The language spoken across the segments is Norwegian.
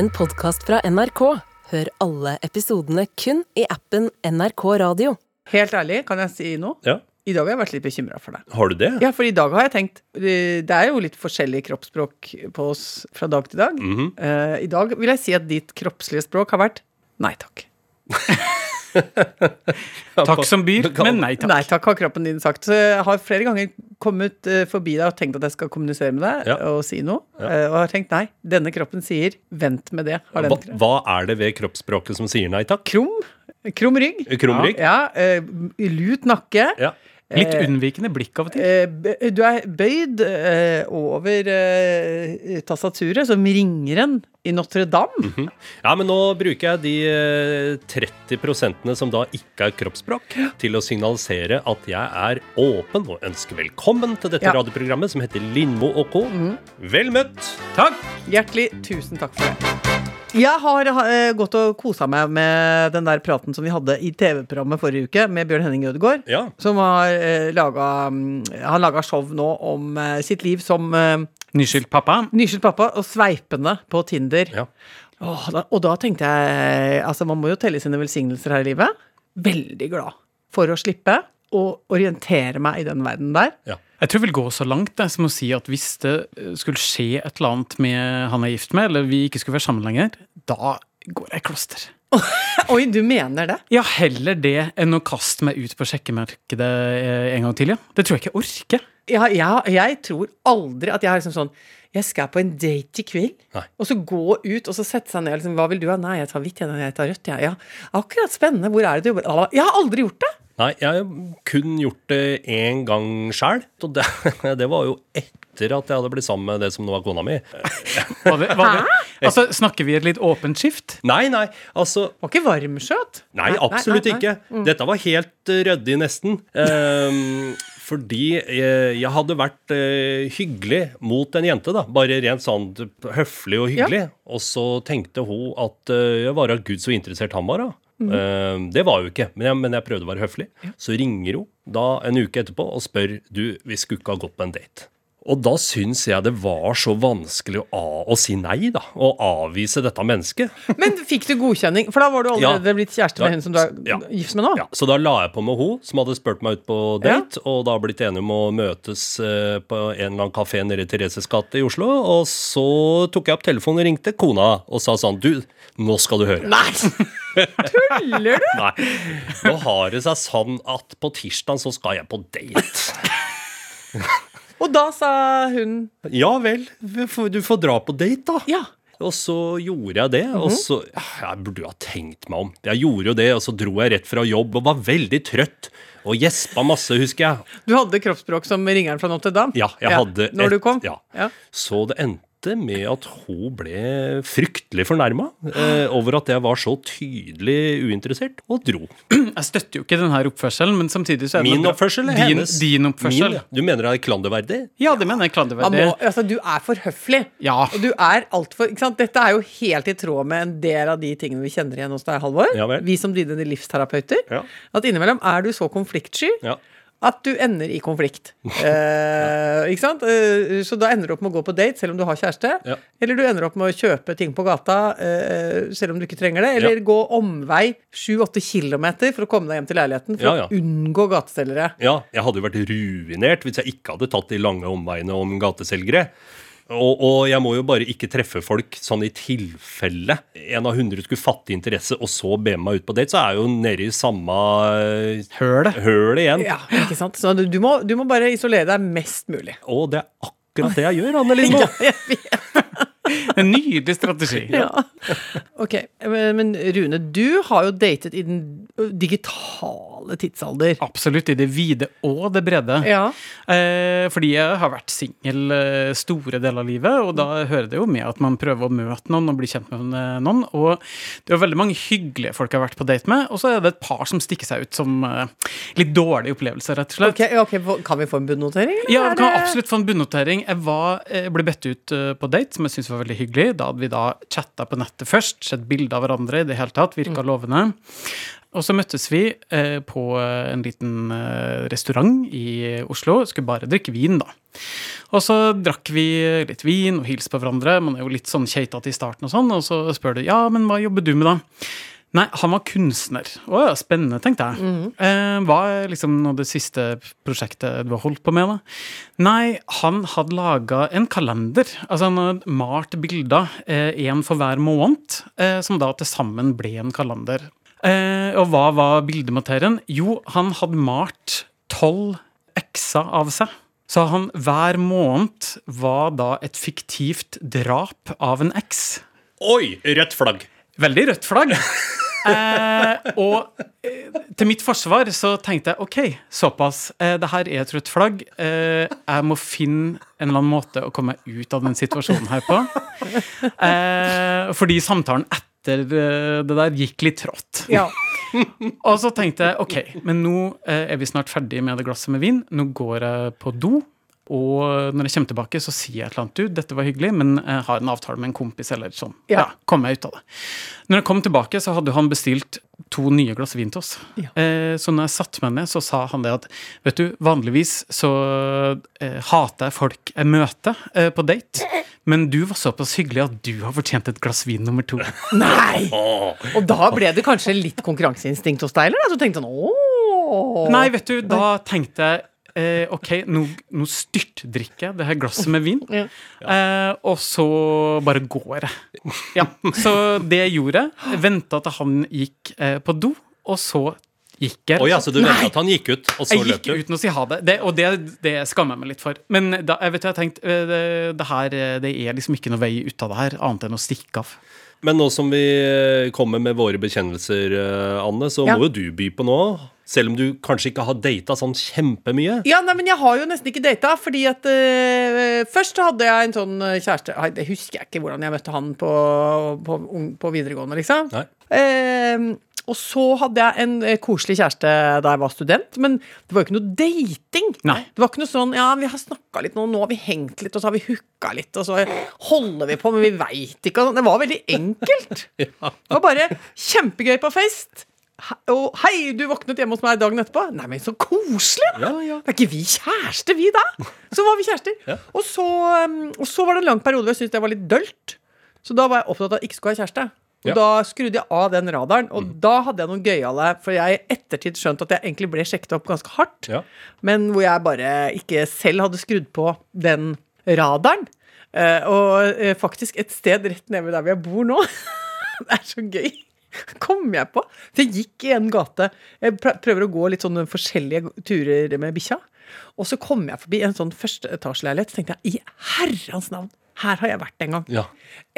en podkast fra NRK. Hør alle episodene kun i appen NRK Radio. Helt ærlig, kan jeg si noe? Ja. I dag har jeg vært litt bekymra for deg. Har du det? Ja, for i dag har jeg tenkt Det er jo litt forskjellig kroppsspråk på oss fra dag til dag. Mm -hmm. uh, I dag vil jeg si at ditt kroppslige språk har vært nei takk. Takk som byr, men nei takk. Nei takk, har kroppen din sagt. Så jeg har flere ganger kommet eh, forbi deg og tenkt at jeg skal kommunisere med deg Ja. og si noe. Ja. og har tenkt nei, denne kroppen sier vent med det. Hva, hva er det ved kroppsspråket som sier nei takk? Krum. Krum rygg. Krum rygg? Ja, ja lut nakke. Ja. Litt unnvikende blikk av og til. Eh, Du er bøyd eh, over eh, tastaturet som ringeren i Notre-Dame. Mhm. Ja, men nå bruker jeg de eh, 30 prosentene som da ikke er kroppsspråk, til å signalisere at jeg er åpen og ønsker velkommen til dette Ja. radioprogrammet som heter Lindmo og co. Vel møtt! Takk! Hjertelig tusen takk for det. Jeg har uh, gått og kosa meg med den der praten som vi hadde i TV-programmet forrige uke med Bjørn Henning Ødegaard. Ja. Som har uh, laga um, Han laga show nå om uh, sitt liv som Nyskyldt pappa. nyskilt pappa og sveipende på Tinder. Ja. Åh, da, og da tenkte jeg Altså, man må jo telle sine velsignelser her i livet. Veldig glad for å slippe å orientere meg i den verden der. ja. Jeg tror jeg vil gå så langt det, som å si at hvis det eh, skulle skje et eller annet med han jeg er gift med, eller vi ikke skulle være sammen lenger, da går jeg i kloster. Oi, du mener det? Ja, heller det enn å kaste meg ut på sjekkemarkedet eh, en gang til, ja. Det tror jeg ikke jeg orker. Ja, ja, jeg tror aldri at jeg er liksom sånn Jeg skal på en date i kveld, Nei. og så gå ut og så sette seg ned og liksom, Hva vil du ha? Nei, jeg tar hvitt, jeg, jeg tar rødt, jeg. Ja, akkurat spennende. Hvor er det du jobber? Jeg har aldri gjort det! Nei, jeg har kun gjort det én gang sjæl. Og det, det var jo etter at jeg hadde blitt sammen med det som nå er kona mi. Var det, var det, altså, snakker vi et litt åpent skift? Nei, nei, altså Var ikke varmskjøt. Nei, absolutt nei, nei. ikke. Dette var helt eh, ryddig, nesten. Um, fordi jeg, jeg hadde vært eh, hyggelig mot en jente, da. Bare rent sånn høflig og hyggelig. Og så tenkte hun at uh, jeg var av gud så interessert han var, da. Ehm, det var jo ikke, men jeg, men jeg prøvde å være høflig. Så ringer hun da en uke etterpå og spør du, vi skulle ikke ha gått på en date. Og da syns jeg det var så vanskelig å, å si nei, da. Å avvise dette mennesket. Men fikk du godkjenning? For da var du allerede Ja. blitt kjæreste med da, henne som du er Ja. gift med nå? Ja, Så da la jeg på med hun som hadde spurt meg ut på date, og da blitt enige om å møtes eh, på en eller annen kafé nede i Thereses gate i Oslo. Og så tok jeg opp telefonen og ringte kona og sa sånn Du, nå skal du høre. Nei! Tuller du? Nei. Nå har det seg sånn at på tirsdag så skal jeg på date. Og da sa hun Ja vel, du får dra på date, da. ja. Og så gjorde jeg det, og så Jeg burde jo ha tenkt meg om. Jeg gjorde jo det, og så dro jeg rett fra jobb og var veldig trøtt. Og gjespa masse, husker jeg. Du hadde kroppsspråk som ringeren fra Notre-Dame? Ja, jeg hadde Når et- du kom? Ja. Ja. Så det endte med at hun ble fryktelig fornærma eh, over at jeg var så tydelig uinteressert, og dro. Jeg støtter jo ikke denne oppførselen, men samtidig så er det Min bra- oppførsel eller din, hennes? Din oppførsel. Min, ja. Du mener det er klanderverdig? Ja, det mener jeg er klanderverdig. må, altså, du er for høflig. Ja. Og du er altfor ikke sant? Dette er jo helt i tråd med en del av de tingene vi kjenner igjen hos deg, Halvor. Ja vi som dine livsterapeuter. Ja. At innimellom er du så konfliktsky Ja. At du ender i konflikt. Eh, ikke sant? Eh, så da ender du opp med å gå på date selv om du har kjæreste. Ja. Eller du ender opp med å kjøpe ting på gata eh, selv om du ikke trenger det. Eller Ja. gå omvei 7-8 km for å komme deg hjem til leiligheten for Ja, ja. å unngå gateselgere. Ja, jeg hadde jo vært ruinert hvis jeg ikke hadde tatt de lange omveiene om gateselgere. Og, og jeg må jo bare ikke treffe folk sånn i tilfelle en av hundre skulle fatte interesse og så be meg ut på date, så er jeg jo nede i samme eh, Hølet. høl igjen. Ja, ikke sant? Så du, må, du må bare isolere deg mest mulig. Og det er akkurat det jeg gjør, Anne Lindmo. jeg vet. En nydelig strategi. Ja. Ok, men Rune, du har jo datet i den digitale tidsalder. Absolutt. I det vide og det brede. Ja. Eh, fordi jeg har vært singel eh, store deler av livet, og da hører det jo med at man prøver å møte noen og bli kjent med eh, noen. Og det er jo veldig mange hyggelige folk jeg har vært på date med, og så er det et par som stikker seg ut som litt dårlige opplevelser, rett og slett. Ok, ok, Kan vi få en bunnotering? Ja, vi kan absolutt få en bunnotering. Jeg var, jeg ble bedt ut på date, som jeg syns var veldig hyggelig. Da hadde vi da chatta på nettet først, sett bilder av hverandre i det hele tatt, virka lovende. Og så møttes vi eh, på eh, en liten eh, restaurant i Oslo. Skulle bare drikke vin, da. Og så drakk vi litt vin og hilste på hverandre. Man er jo litt sånn keitete i starten, og sånn, og så spør du ja, men hva jobber du med, da? Nei, han var kunstner. Å ja, spennende, tenkte jeg. Eh, hva er liksom nå det siste prosjektet du har holdt på med, da? Nei, han hadde laga en kalender. Altså han hadde malt bilder, én eh, for hver måned, eh, som da til sammen ble en kalender. Eh, og hva var bildematerien? Jo, han hadde malt tolv x-er av seg. Så han hver måned var da et fiktivt drap av en eks. Oi! Rødt flagg. Veldig rødt flagg. Eh, og eh, til mitt forsvar så tenkte jeg OK, såpass. Eh, det her er et rødt flagg. Eh, jeg må finne en eller annen måte å komme meg ut av den situasjonen her på. Eh, fordi samtalen etter det der gikk litt trått. Ja. Og så tenkte jeg OK, men nå er vi snart ferdig med det glasset med vin. Nå går jeg på do. Og når jeg kommer tilbake, så sier jeg et eller annet. Du, dette var hyggelig, men jeg har en avtale med en kompis, eller sånn. Ja. Ja, kom meg ut av det. Når jeg kom tilbake, så hadde han bestilt to nye glass vin til oss. Ja. Eh, så når jeg satte meg ned, så sa han det at vet du, vanligvis så eh, hater jeg folk jeg møter eh, på date, men du var såpass hyggelig at du har fortjent et glass vin nummer to. Nei! Og da ble det kanskje litt konkurranseinstinkt hos deg, eller? Du tenkte sånn ååå. Nei, vet du, da tenkte jeg eh, OK, nå, nå styrtdrikker jeg det her glasset med vin, Ja. eh, og så bare går jeg. Ja, Så det jeg gjorde, venta til han gikk eh, på do, og så gikk jeg. Oh, ja, så du vet at han gikk ut, og så Jeg løp gikk du? uten å si ha det, det og det, det skammer jeg meg litt for. Men da, jeg vet, jeg har tenkt, eh, det, det her eh, det er liksom ikke noe vei ut av det her, annet enn å stikke av. Men nå som vi kommer med våre bekjennelser, eh, Anne, så Ja. må jo du by på noe. Selv om du kanskje ikke har data sånn kjempemye. Ja, nei, men jeg har jo nesten ikke data, fordi at uh, Først så hadde jeg en sånn øh, kjæreste Nei, Det husker jeg ikke hvordan jeg møtte han på, på, på videregående, liksom. Nei. Uh, og så hadde jeg en eh, koselig kjæreste da jeg var student, men det var jo ikke noe dating. Nei. Det var ikke noe sånn Ja, vi har snakka litt nå, nå har vi hengt litt, og så har vi hooka litt, og så holder vi på, men vi veit ikke. og sånn. Det var veldig enkelt. Det var bare kjempegøy på fest. Og hei, du våknet hjemme hos meg dagen etterpå. Nei, men så koselig! da. Ja, ja. Er ikke vi kjærester, vi da? Så var vi kjærester. Ja. Og, så, um, og så var det en lang periode hvor jeg syntes det var litt dølt. Så da var jeg opptatt av at jeg ikke skulle ha kjæreste. Og da skrudde jeg av den radaren, og da hadde jeg noen gøyale For jeg i ettertid skjønt at jeg egentlig ble sjekket opp ganske hardt, men hvor jeg bare ikke selv hadde skrudd på den radaren. Eh, og eh, faktisk et sted rett nede der hvor jeg bor nå. det er så gøy. Kom jeg på. For jeg gikk i en gate. Jeg prøver å gå litt sånne forskjellige turer med bikkja. Og så kom jeg forbi en sånn førsteetasjeleilighet, så tenkte jeg i herrens navn, her har jeg vært en gang. Ja.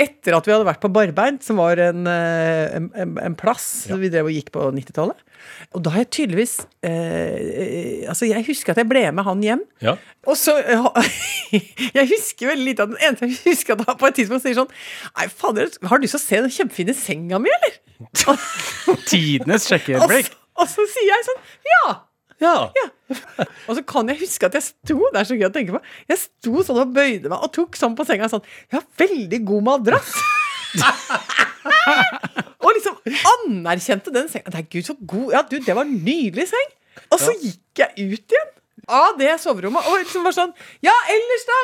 Etter at vi hadde vært på Barbeint, som var en, eh, en, en, plass plass vi drev og gikk på 90-tallet. Og da har jeg tydeligvis eh, Altså, jeg husker at jeg ble med han hjem. ja. Og så eh, Jeg husker veldig lite av den eneste jeg husker at han på et tidspunkt sier sånn Nei, fader, har du lyst til å se den kjempefine senga mi, eller? Og, Tidenes og, sjekkeøyeblikk. så- og så sier jeg sånn Ja! Ja. Og så kan jeg huske at jeg sto Det er så gøy å tenke på. Jeg sto sånn og bøyde meg og tok sånn på senga sånn Jeg har veldig god madrass. og liksom anerkjente den senga. Nei, gud, så god Ja, du, det var en nydelig seng. Og så gikk jeg ut igjen av det soverommet og liksom var sånn Ja, ellers, da?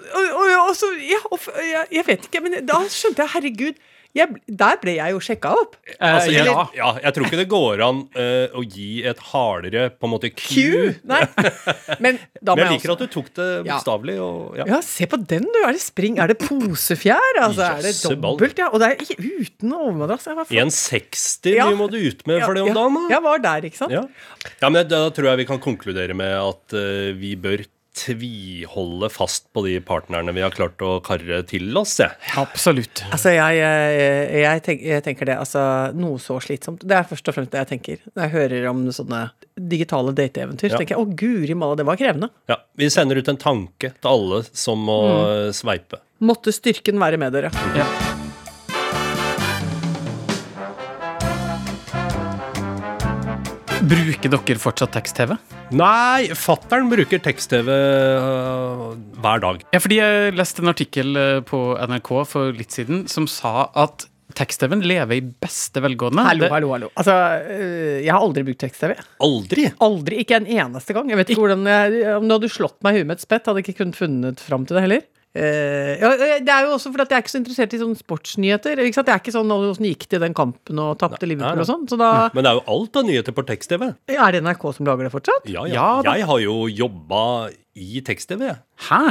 Og, og, og så Ja, og, jeg, jeg vet ikke, men da skjønte jeg, herregud jeg, Der ble jeg jo sjekka opp. Altså, Eh, jeg, ja. ja, jeg tror ikke det går an uh, å gi et hardere på en måte Q. Q. Nei. Men da må Men jeg jeg liker også at du tok det Ja. bokstavelig. Ja. Ja. Ja, se på den, du. Er det spring? Er det posefjær? Altså, er det dobbelt? Ja. Og det er ikke uten overmadrass. Jeg var 1,60 Ja. må du ut med for det om ja, dagen, da. Jeg var der, ikke sant? Ja. ja, men da tror jeg vi kan konkludere med at uh, vi bør tviholde fast på de partnerne vi har klart å karre til oss, jeg. Absolutt. Altså, jeg, jeg, jeg, jeg tenker det. Altså, noe så slitsomt. Det er først og fremst det jeg tenker. Når jeg hører om sånne digitale dateeventyr, Ja. så tenker jeg å guri malla, det var krevende. Ja, Vi sender ut en tanke til alle som må mm. sveipe. Måtte styrken være med dere. Ja. Bruker dere fortsatt tekst-TV? Nei, fattern bruker tekst-TV uh, hver dag. Ja, fordi jeg leste en artikkel eh, på NRK for litt siden som sa at tekst-TV-en lever i beste velgående. Hallo, hallo, hallo. Altså, øh, jeg har aldri brukt tekst-TV. Aldri! Aldri. Ikke en eneste gang. Jeg vet ikke hvordan jeg, Om du hadde slått meg i huet med et spett, hadde jeg ikke kunnet funnet fram til det heller. Eh, ja, det er jo også fordi at jeg er ikke så interessert i sånne sportsnyheter. Ikke sant? Jeg er ikke sånn åssen gikk det i den kampen og tapte Liverpool nei. og sånn. Så da Men det er jo alt av nyheter på tekst-TV. er det NRK som lager det fortsatt. Ja, Ja, ja. Jeg har jo jobba i tekst-TV. Hæ?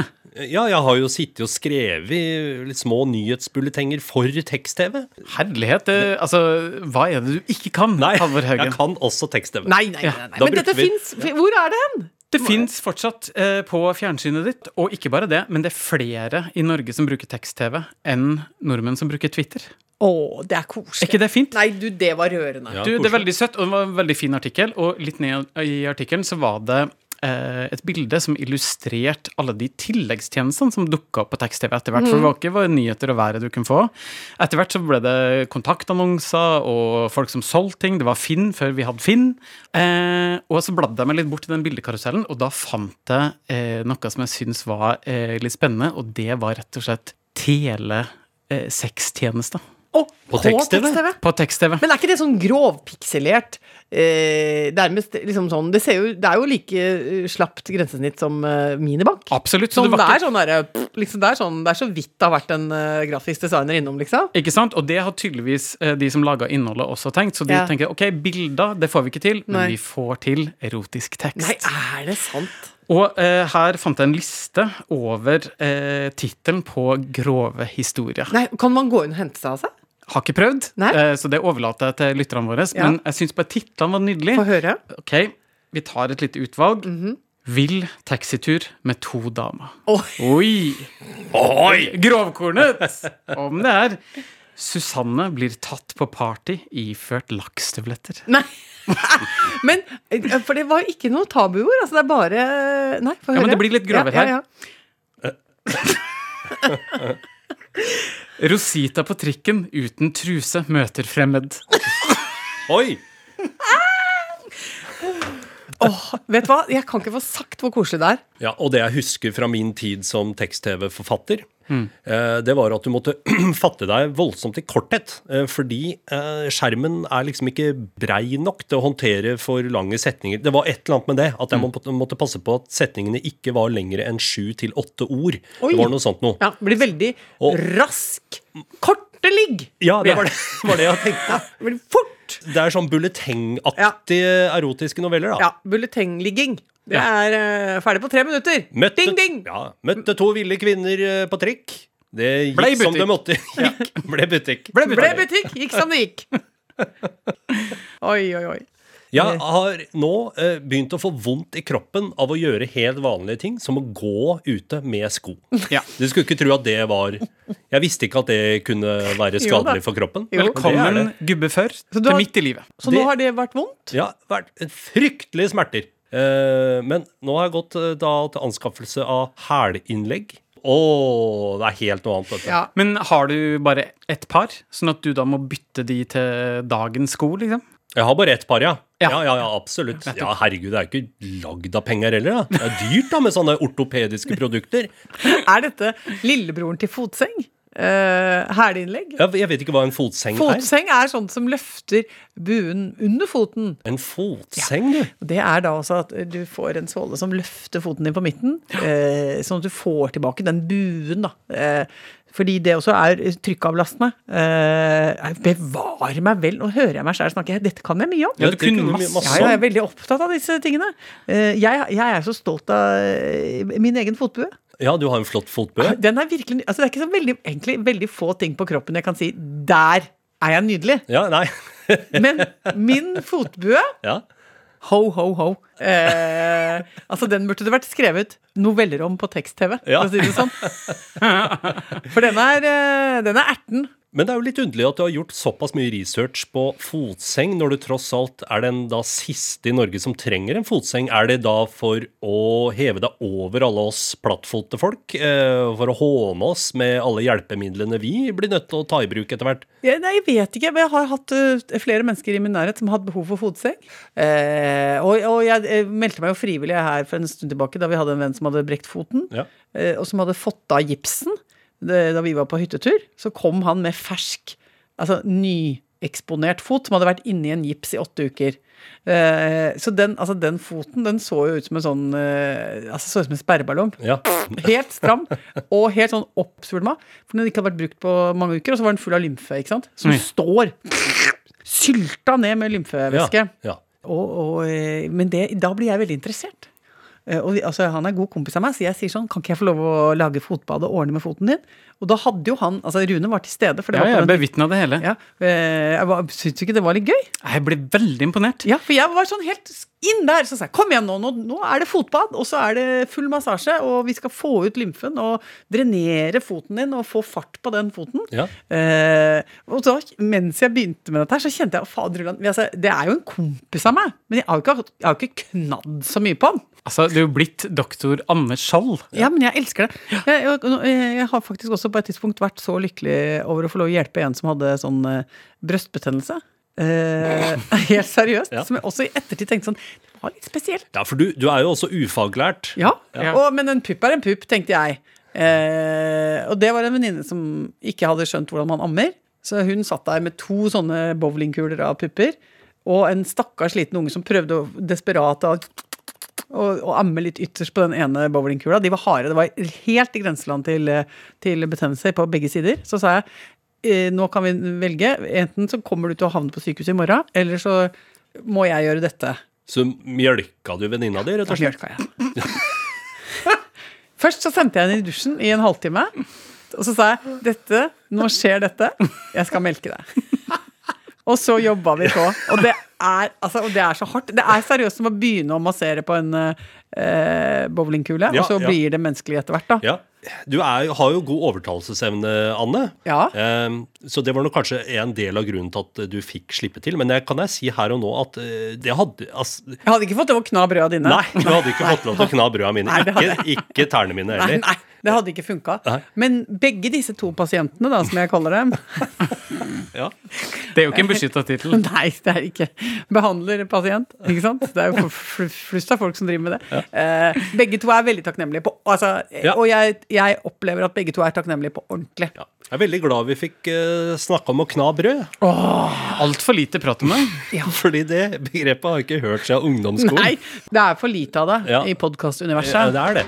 Ja, jeg har jo sittet og skrevet litt små nyhetsbulletenger for tekst-TV. Herlighet. Det, altså, hva er det du ikke kan, Nei, Halvor Haugen? jeg kan også tekst-TV. Nei, nei, nei. nei. Men dette vi- fins Hvor er det hen? Det fins fortsatt eh, på fjernsynet ditt, og ikke bare det, men det er flere i Norge som bruker tekst-TV enn nordmenn som bruker Twitter. Å, det er koselig. Er ikke det fint? Nei, du, det var rørende. Ja, Du, det er veldig søtt, og det var en veldig fin artikkel. Og litt ned i artikkelen så var det et bilde som illustrerte alle de tilleggstjenestene som dukka opp på tekst-TV etter hvert. For det var ikke bare nyheter og været du kunne få. Etter hvert så ble det kontaktannonser og folk som solgte ting. Det var Finn før vi hadde Finn. Eh, og så bladde jeg meg litt bort i den bildekarusellen, og da fant jeg eh, noe som jeg syns var eh, litt spennende, og det var rett og slett telesextjenester Å, På tekst-TV? på tekst-TV. Men er ikke det sånn grovpikselert? Eh, nærmest liksom sånn Det ser jo Det er jo like eh, slapt grensesnitt som eh, minibank. Absolutt. Så Sånn, det det, er sånn der, pff, liksom, det, er sånn, det er så vidt det har vært en uh, grafisk designer innom, liksom. Ikke sant? Og det har tydeligvis eh, de som laga innholdet, også tenkt. Så de Ja. tenker ok, bilder det får vi ikke til, men vi får til erotisk tekst. Nei, er det sant? Og eh, her fant jeg en liste over eh, tittelen på grove historier. Nei, Kan man gå inn og hente seg av seg? Har ikke prøvd, Nei. eh, så det overlater jeg til lytterne våre. Ja. Men jeg syns bare titlene var nydelige. Få høre. Ok, vi tar et lite utvalg. Mhm. Vill taxitur med to damer. Oi. Oi! Oi! Grovkornet! Om det er. Susanne blir tatt på party iført lakkstøvletter. Nei. Men eh, For det var ikke noe tabuord. Altså, det er bare Nei, få høre. Ja, men det blir litt grovere Ja, ja, ja. Rosita på trikken uten truse møter fremmed. Oi! Åh, vet du hva? Jeg kan ikke få sagt hvor koselig det er. Ja, og det jeg husker fra min tid som tekst-TV-forfatter, Hmm. eh, det var at du måtte fatte deg voldsomt i korthet. eh, fordi eh, skjermen er liksom ikke brei nok til å håndtere for lange setninger. Det var et eller annet med det, at jeg måtte passe på at setningene ikke var lengre enn sju til åtte ord. Oi. Det var noe sånt noe. Ja, blir veldig Og- rask. Korte ligg. Ja, det var det, var det jeg tenkte. Blir fort. Det er sånn bulletengaktige erotiske noveller, da. Ja, bulletengligging. Det er eh, ferdig på tre minutter. Møtte, Ding, ding! Ja, møtte to ville kvinner eh, på trikk. Det gikk Ble som butikk. det måtte. Gikk, ble butikk. Ble butikk, gikk som det gikk. Oi, oi, oi. Jeg har nå eh, begynt å få vondt i kroppen av å gjøre helt vanlige ting, som å gå ute med sko. Ja. Du skulle ikke tro at det var Jeg visste ikke at det kunne være Jo da. skadelig for kroppen. Jo. Velkommen, gubbe før, du til har- midt i livet. Så Det- nå har det vært vondt? Ja, vært fryktelig smerter. Eh, men nå har jeg gått eh, da til anskaffelse av hælinnlegg. Å, det er helt noe annet. Ja. Men har du bare ett par, sånn at du da må bytte de til dagens sko, liksom? Jeg har bare ett par, ja. Ja. Ja, ja, ja, absolutt. Ja, herregud, det er jo ikke lagd av penger heller, da. Det er dyrt da med sånne ortopediske produkter. Er dette lillebroren til fotseng? Uh, Hælinnlegg? Jeg, jeg vet ikke hva en fotseng er. Fotseng er sånn som løfter buen under foten. En fotseng, du. Ja. Det er da også at du får en såle som løfter foten din på midten, Uh, sånn at du får tilbake den buen, da. Uh, fordi det også er trykkavlastende. Uh, bevare meg vel, nå hører jeg meg sjøl snakke, dette kan jeg mye om. Ja, masse. masse Ja, jeg er veldig opptatt av disse tingene. Uh, jeg, jeg er så stolt av eh, min egen fotbue. Ja, du har en flott fotbue. Den er virkelig, altså Det er ikke så veldig, egentlig veldig få ting på kroppen jeg kan si 'der er jeg nydelig'. Ja, nei. Men min fotbue Ja. Ho, ho, ho. Eh, altså, den burde det vært skrevet noveller om på tekst-TV, Ja. for å si det sånn. For den er, eh, den er erten. Men det er jo litt underlig at du har gjort såpass mye research på fotseng, når du tross alt er den da siste i Norge som trenger en fotseng. Er det da for å heve deg over alle oss plattfotte folk? Eh, for å håne oss med alle hjelpemidlene vi blir nødt til å ta i bruk etter hvert? Ja, nei, jeg vet ikke, men jeg har hatt eh, flere mennesker i min nærhet som har hatt behov for fotseng. Eh, og, og jeg meldte meg jo frivillig her for en stund tilbake da vi hadde en venn som hadde brekt foten, Ja. eh, og som hadde fått av gipsen da vi var på hyttetur. Så kom han med fersk altså, nyeksponert fot som hadde vært inni en gips i åtte uker. Eh, så den, altså, den foten den så jo ut som en sånn eh, Altså så ut som en sperreballong. Ja. Helt stram og helt sånn oppsvulma. For den ikke hadde vært brukt på mange uker, og så var den full av lymfe. ikke sant? Som mm. står sylta ned med lymfevæske. ja. Og, og, eh, men det, da blir jeg veldig interessert. Eh, Og vi, altså, han er god kompis av meg, så jeg sier sånn Kan ikke jeg få lov å lage fotbad og ordne med foten din? Og da hadde jo han Altså, Rune var til stede. For det Ja, var jeg bevitna det hele. ja, eh, jeg var- Syns du ikke det var litt gøy? Jeg ble veldig imponert. Ja, for jeg var sånn helt inn der. Så sa jeg kom igjen nå, nå, nå er det fotbad, og så er det full massasje, og vi skal få ut lymfen og drenere foten din og få fart på den foten. Ja. Eh, og så, mens jeg begynte med dette her, så kjente jeg faderullan altså, Det er jo en kompis av meg, men jeg har jo ikke, jeg har ikke knadd så mye på han. Altså, Du jo blitt doktor Anne Skjold. Ja, men jeg elsker det. Jeg, jeg, jeg har faktisk også på et tidspunkt vært så lykkelig over å få lov å hjelpe en som hadde sånn eh, brøstbetennelse. Eh, helt seriøst. Ja. Som jeg også i ettertid tenkte sånn Det var litt spesielt. ja, for du, du er jo også ufaglært. Ja, Ja. Og, men en pupp er en pupp, tenkte jeg. Eh, og det var en venninne som ikke hadde skjønt hvordan man ammer. Så hun satt der med to sånne bowlingkuler av pupper. Og en stakkars liten unge som prøvde å desperat å og, og amme litt ytterst på den ene bowlingkula. De var harde. Det var helt i grenseland til, til betennelse på begge sider. Så sa jeg eh, nå kan vi velge. Enten så kommer du til å havne på sykehuset i morgen, eller så må jeg gjøre dette. Så mjølka du venninna di, rett og slett? mjølka jeg. Først så sendte jeg henne i dusjen i en halvtime. Og så sa jeg dette, nå skjer dette, jeg skal melke deg. Og så jobba vi på. Og det er, altså, det er så hardt. Det er seriøst som å begynne å massere på en eh, bowlingkule, Ja, og så ja. blir det menneskelig etter hvert, da. Ja. Du er, har jo god overtalelsesevne, Anne. Ja. Ehm, så det var nok kanskje en del av grunnen til at du fikk slippe til. Men jeg, kan jeg si her og nå at eh, det hadde altså, Jeg hadde ikke fått lov å kna brøda dine. Nei, du hadde ikke fått lov til å kna brøda mine. Nei, Ikke, ikke tærne mine Nei, heller. nei, det hadde ikke funka. Men begge disse to pasientene, da, som jeg kaller dem Ja. Det er jo ikke en beskytta tittel. Nei, det er ikke behandler pasient. Ikke sant? Det er jo fl- fl- flust av folk som driver med det. Eh, begge to er veldig takknemlige på altså, Ja. Og jeg, jeg opplever at begge to er takknemlige på ordentlig. Ja. Jeg er veldig glad vi fikk uh, snakka om å kna brød. Altfor lite prat om det. Fordi det begrepet har jeg ikke hørt siden ungdomsskolen. Nei, det er for lite av det Ja. i Ja, podkastuniverset. det er det.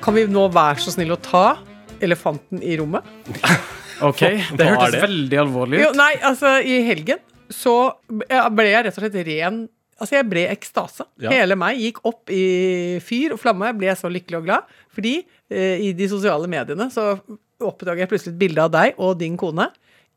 Kan vi nå være så snill å ta elefanten i rommet? Ok, Det hørtes det? veldig alvorlig Jo, ut. nei, altså, i helgen så ble jeg rett og slett ren Altså, jeg ble ekstase. Ja. Hele meg gikk opp i fyr og flamme. Jeg ble så lykkelig og glad. Fordi eh, i de sosiale mediene så oppdager jeg plutselig et bilde av deg og din kone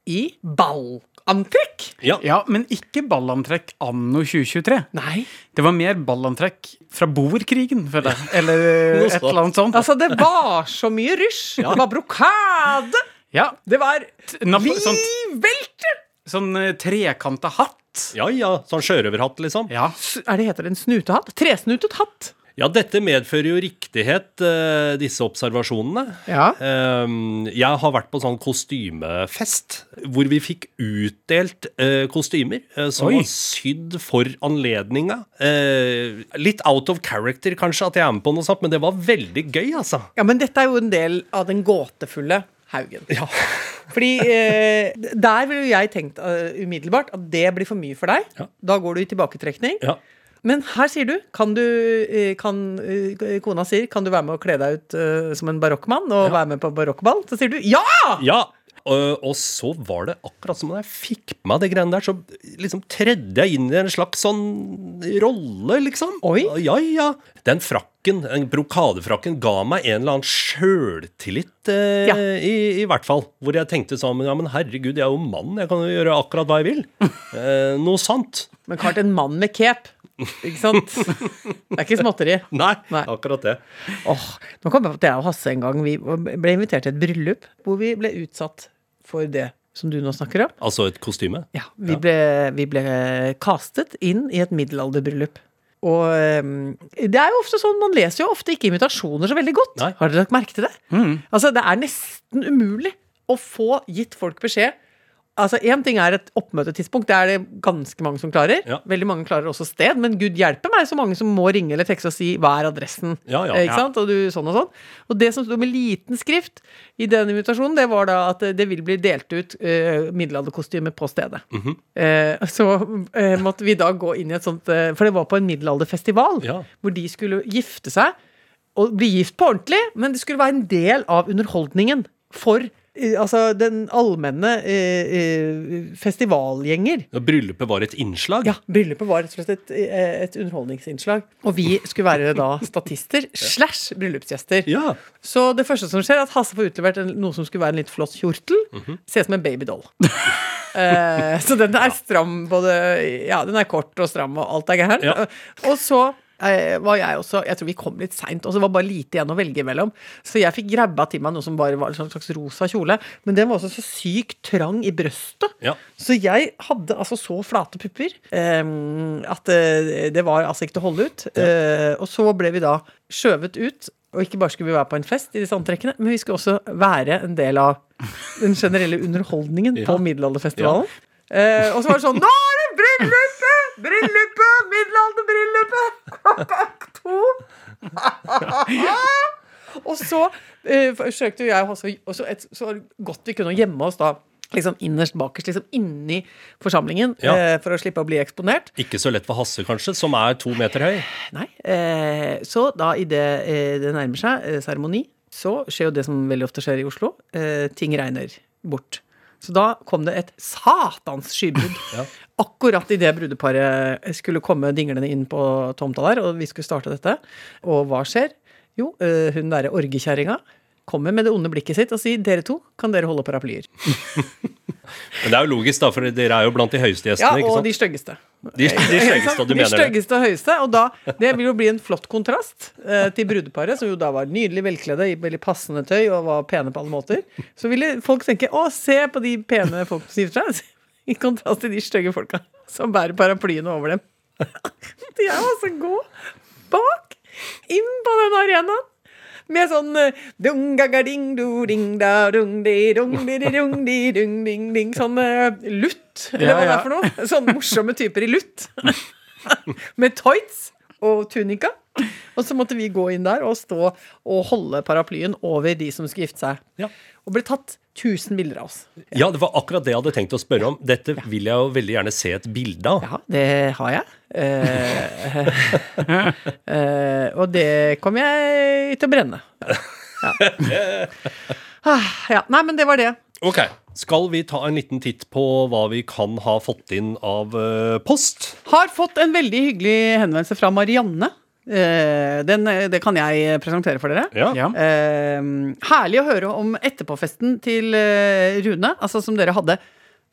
i ballantrekk. Ja. Ja, Men ikke ballantrekk anno 2023. Nei. Det var mer ballantrekk fra boerkrigen, føler jeg. Eller et eller annet sånt. Altså, det var så mye rysj. Det var brokade. Ja, Det var livvelte. Sånn eh, trekanta hatt. ja ja, sånn sjørøverhatt, liksom. Ja. Er det heter det en snutehatt? Tresnutet hatt. Ja, dette medfører jo riktighet, eh, disse observasjonene. Ja. Ehm, jeg har vært på sånn kostymefest hvor vi fikk utdelt eh, kostymer som Oi. var sydd for anledninga. Eh, litt out of character kanskje at jeg er med på noe sånt, men det var veldig gøy, altså. Ja, men dette er jo en del av den gåtefulle Haugen. Ja. Fordi eh, der ville jeg tenkt uh, umiddelbart at det blir for mye for deg. Ja. Da går du i tilbaketrekning. Ja. Men her sier du Kan du eh, kan, eh, Kona sier Kan du være med og kle deg ut uh, som en barokkmann og være med på barokkball? Så sier du ja! Ja, og, og så var det akkurat som da jeg fikk på meg det greiene der, så liksom tredde jeg inn i en slags sånn rolle, liksom. Oi. Ja, ja. Den frakken, den brokadefrakken, ga meg en eller annen sjøltillit, eh, Ja. i, i hvert fall. Hvor jeg tenkte sånn, ja, men herregud, jeg er jo mann, jeg kan jo gjøre akkurat hva jeg vil. Eh, noe sant. Men klart, en mann med cape. Ikke sant? Det er ikke småtteri. Nei, Nei. akkurat det. Åh, nå kom jeg på at jeg og Hasse en gang vi ble invitert til et bryllup hvor vi ble utsatt for det som du nå snakker om. Altså et kostyme. Ja, vi, Ble, vi ble kastet inn i et middelalderbryllup. Og ehm, det er jo ofte sånn, man leser jo ofte ikke invitasjoner så veldig godt. Nei. Har dere lagt merke til det? Altså, det er nesten umulig å få gitt folk beskjed Altså, Én ting er et oppmøtetidspunkt, det er det ganske mange som klarer. Ja. Veldig mange klarer også sted, men gud hjelpe meg så mange som må ringe eller tekste og si 'hva er adressen'? Ja, ja, Eh, ikke ja. sant? Og, du, sånn og sånn. Og det som sto med liten skrift i den invitasjonen, det var da at eh, det vil bli delt ut uh, middelalderkostyme på stedet. Mm -hmm. uh, så uh, måtte vi da gå inn i et sånt uh, For det var på en middelalderfestival hvor de skulle gifte seg. Og bli gift på ordentlig, men det skulle være en del av underholdningen for eh, altså den allmenne eh, festivalgjenger. Ja, Bryllupet var et innslag. Ja, bryllupet var rett og slett et, et underholdningsinnslag. Og vi skulle være da statister slash bryllupsgjester. Ja. Så det første som skjer, er at Hasse får utlevert en, noe som skulle være en litt flott kjortel. Mhm. Ser ut som en babydoll. eh, så den er stram både Ja, den er kort og stram, og alt er gærent. Ja. Og så var jeg også Jeg tror vi kom litt seint, og så var det bare lite igjen å velge mellom. Så jeg fikk grabba til meg noe som bare var en slags rosa kjole. Men den var også så sykt trang i brøstet. Ja. Så jeg hadde altså så flate pupper eh, at eh, det var altså ikke til å holde ut. Eh, og så ble vi da skjøvet ut. Og ikke bare skulle vi være på en fest, i disse antrekkene, men vi skulle også være en del av den generelle underholdningen Ja. på middelalderfestivalen. Eh, og så var det sånn Nå er det bryllupet! Bryllupet! Middelalderbryllupet! Klokka to! og så eh, forsøkte jo jeg også, også et, så godt vi kunne gjemme oss da liksom innerst bakerst, liksom inni forsamlingen, Ja. eh, for å slippe å bli eksponert. Ikke så lett for Hasse, kanskje, som er to meter høy. Nei. Eh, så da idet eh, det nærmer seg eh, seremoni, så skjer jo det som veldig ofte skjer i Oslo. Eh, ting regner bort. Så da kom det et satans skybrudd. Ja. Akkurat idet brudeparet skulle komme dinglende inn på tomta der, og vi skulle starte dette. Og hva skjer? Jo, eh, hun derre orgekjerringa kommer med det onde blikket sitt og sier dere to, kan dere holde paraplyer? Men det er jo logisk, da, for dere er jo blant de høyeste Ja, gjestene. og ikke de styggeste. De, de styggeste, og du de mener styggeste og høyeste. Og da, det vil jo bli en flott kontrast eh, til brudeparet, som jo da var nydelig velkledde i veldig passende tøy og var pene på alle måter. Så ville folk tenke å, se på de pene folk som gifter seg, i kontrast til de stygge folka som bærer paraplyene over dem. De er altså gode bak, inn på den arenaen. Med sånn eh, Sånn eh, lutt, eller hva det er for noe. Sånne morsomme typer i lutt. Med tights og tunika. Og så måtte vi gå inn der og stå og holde paraplyen over de som skulle gifte seg. Ja. Og ble tatt 1000 bilder av oss. Ja, det var akkurat det jeg hadde tenkt å spørre om. Dette vil jeg jo veldig gjerne se et bilde av. Ja, det har jeg. Eh, eh, og det kommer jeg til å brenne. Ja. Ah, ja. Nei, men det var det. Ok, Skal vi ta en liten titt på hva vi kan ha fått inn av eh, post? Har fått en veldig hyggelig henvendelse fra Marianne. Eh, den, det kan jeg presentere for dere. Ja. Ja. Eh, herlig å høre om etterpåfesten til eh, Rune, altså som dere hadde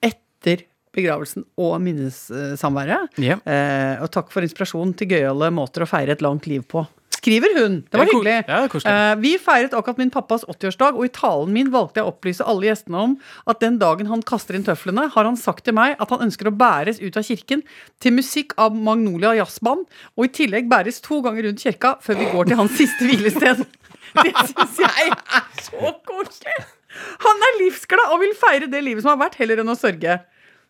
etter begravelsen og minnessamværet. Ja. Eh, og takk for inspirasjon til gøyale måter å feire et langt liv på. Skriver hun. Det var Ja, hyggelig. ja. Eh, vi feiret akkurat min pappas 80-årsdag, og i talen min valgte jeg å opplyse alle gjestene om at den dagen han kaster inn tøflene, har han sagt til meg at han ønsker å bæres ut av kirken til musikk av Magnolia Jazzband, og i tillegg bæres to ganger rundt kirka før vi går til hans siste hvilested. Det syns jeg er så koselig! Han er livsglad og vil feire det livet som har vært, heller enn å sørge.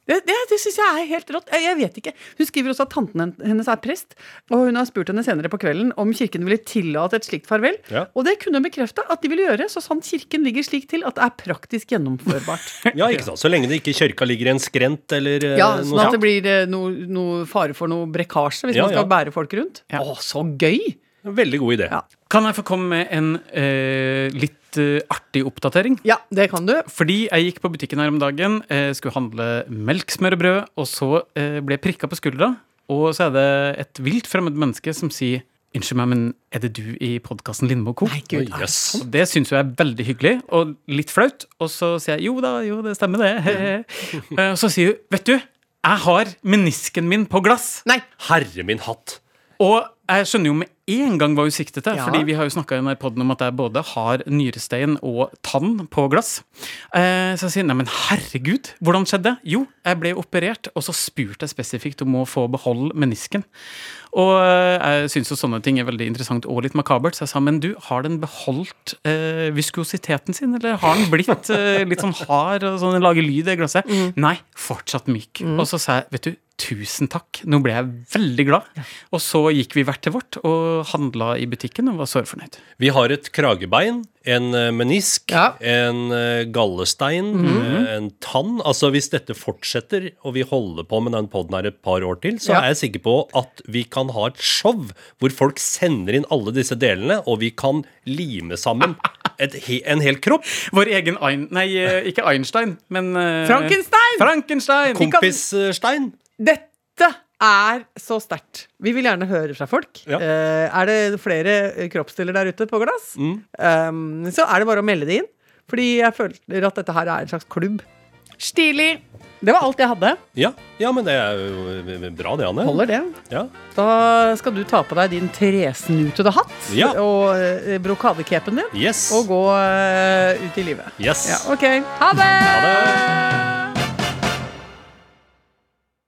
Det, det, det syns jeg er helt rått. Jeg, jeg vet ikke. Hun skriver også at tanten hennes er prest, og hun har spurt henne senere på kvelden om kirken ville tillate et slikt farvel. Ja. Og det kunne hun bekrefte at de ville gjøre, så sant kirken ligger slik til at det er praktisk gjennomførbart. Ja, ikke sant? Så lenge det ikke kirka ligger i en skrent eller eh, Ja, noe Sånn at det blir eh, noe, noe fare for noe brekkasje hvis Ja, man skal ja. bære folk rundt. Ja. Å, så gøy! Veldig god idé. Ja. Kan jeg få komme med en eh, litt eh, artig oppdatering? Ja, det kan du. Fordi jeg gikk på butikken her om dagen, eh, skulle handle melk, smør og brød, og så eh, ble jeg prikka på skuldra, og så er det et vilt fremmed menneske som sier Unnskyld meg, men er det du i podkasten Lindmo Co? Nei, gud. Og Det syns jeg er veldig hyggelig, og litt flaut. Og så sier jeg jo da, jo, det stemmer det. Eh, Og så sier hun, vet du, jeg har menisken min på glass. Nei. Herre min hatt. Og jeg skjønner jo med en gang hva hun siktet til, Ja. fordi vi har jo snakka i denne podden om at jeg både har nyrestein og tann på glass. Eh, så jeg sier nei, men herregud, hvordan skjedde det? Jo, jeg ble operert, og så spurte jeg spesifikt om å få beholde menisken. Og eh, jeg syns jo sånne ting er veldig interessant og litt makabert, så jeg sa men du, har den beholdt eh, viskositeten sin, eller har den blitt eh, litt sånn hard og sånn, lager lyd i glasset? Nei, fortsatt myk. Og så sa jeg, vet du, tusen takk, nå ble jeg veldig glad. Og så gikk vi hvert til vårt og handla i butikken og var såre fornøyd. Vi har et kragebein, en eh, menisk, Ja. en gallestein, gallestein, -hmm. en tann. Altså Hvis dette fortsetter, og vi holder på med den poden her et par år til, så Ja. er jeg sikker på at vi kan ha et show hvor folk sender inn alle disse delene, og vi kan lime sammen et, en hel kropp. Vår egen Ein... Nei, eh, ikke Einstein, men eh, Frankenstein! Frankenstein! Kompisstein. Dette er så sterkt. Vi vil gjerne høre fra folk. Ja. Eh, er det flere kroppsdeler der ute på glass, um, så er det bare å melde det inn. Fordi jeg føler at dette her er en slags klubb. Stilig! Det var alt jeg hadde. Ja, ja, men det er jo bra, det, Anne. Holder det. Ja. Da skal du ta på deg din tresnutede hatt Ja. og eh, brokadecapen din Yes. og gå eh, ut i livet. yes. Ja, OK. Ha det! Ha det.